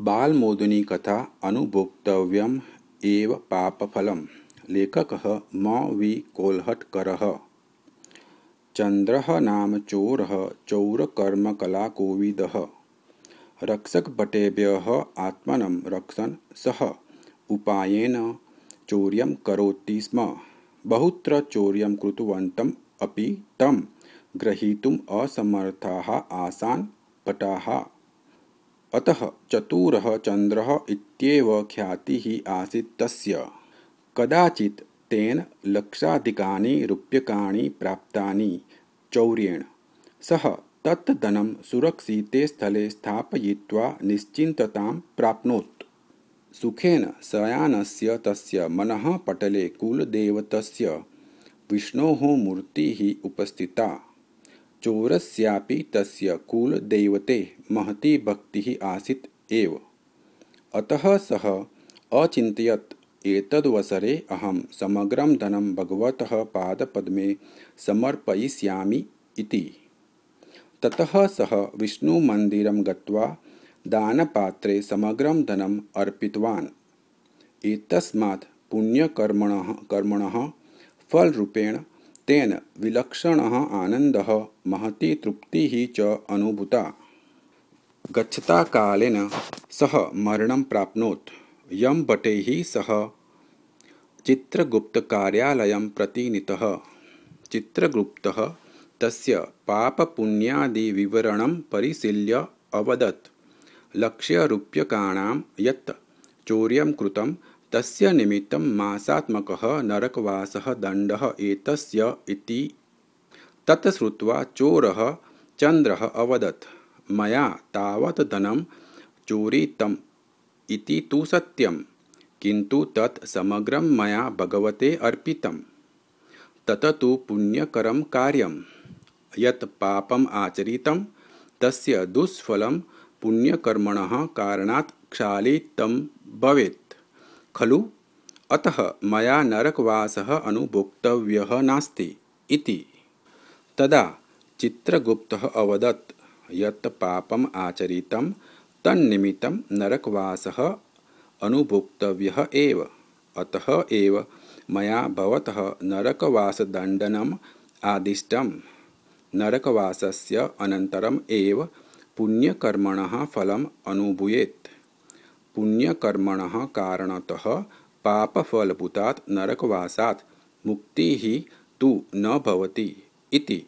बालमोदिनीकथा अनुभोक्तव्यम् एव पापफलम्। लेखकः म. वि. कोल्हट्करः। चन्द्रः नाम चोरः चौरकर्मकलाकोविदः रक्षकभटेभ्यः आत्मानं रक्षन् सः। उपायेन चौर्यं करोति स्म। बहुत्र चौर्यं कृतवन्तम् अपि तं। ग्रहीतुम् असमर्थाः आसन् भटाः अतः चतुरः चन्द्रः इत्येव ख्यातिः आसीत् तस्य। कदाचित् तेन लक्षाधिकानि रूप्यकाणि प्राप्तानि चौर्येण। सः तत् धनं सुरक्षिते स्थले स्थापयित्वा निश्चिन्ततां प्राप्नोत्। सुखेन शयानस्य तस्य मनः पटले कुलदेवतस्य विष्णोः मूर्तिः उपस्थिता चोरस्यापि तस्य कुलदैवते महती भक्तिः आसीत् एव। अतः सः अचिन्तयत्, एतदवसरे अहं समग्रं धनं भगवतः पादपद्मे समर्पयिष्यामि इति। ततः सः विष्णुमन्दिरं गत्वा दानपात्रे समग्रं धनम् अर्पितवान्। एतस्मात् पुण्यकर्मणः कर्मणः फलरूपेण तेन विलक्षणः आनन्दः महती तृप्तिः च अनुभूता। गच्छता कालेन सः मरणं प्राप्नोत्। यमभटैः सह चित्रगुप्तकार्यालयं प्रति नीतः चित्रगुप्तः तस्य पापपुण्यादिविवरणं परिशील्य अवदत्। लक्ष्यरूप्यकाणां यत् चौर्यं कृतं तस्य निमित्तं मासात्मकः नरकवासः दण्डः एतस्य इति। तत् श्रुत्वा चोरः चन्द्रः अवदत् मया तावत् धनं चोरितम् इति तु सत्यं किन्तु तत् समग्रं मया भगवते अर्पितं तत् तु पुण्यकरं कार्यं। यत् पापम् आचरितं तस्य दुष्फलं पुण्यकर्मणः कारणात् क्षालितं भवेत् खलु? अतः मया नरकवासः अनुभोक्तव्यः नास्ति इति। तदा चित्रगुप्तः अवदत् यत् पापम् आचरितं तन्निमित्तं नरकवासः अनुभोक्तव्यः एव। अतः एव मया भवतः नरकवासदण्डनम् आदिष्टं। नरकवासस्य अनन्तरम् एव पुण्यकर्मणः फलम् अनुभूयेत् पुण्यकर्मणः कारणतः पापफलभूतात् नरकवासात् मुक्तिः तु न भवति इति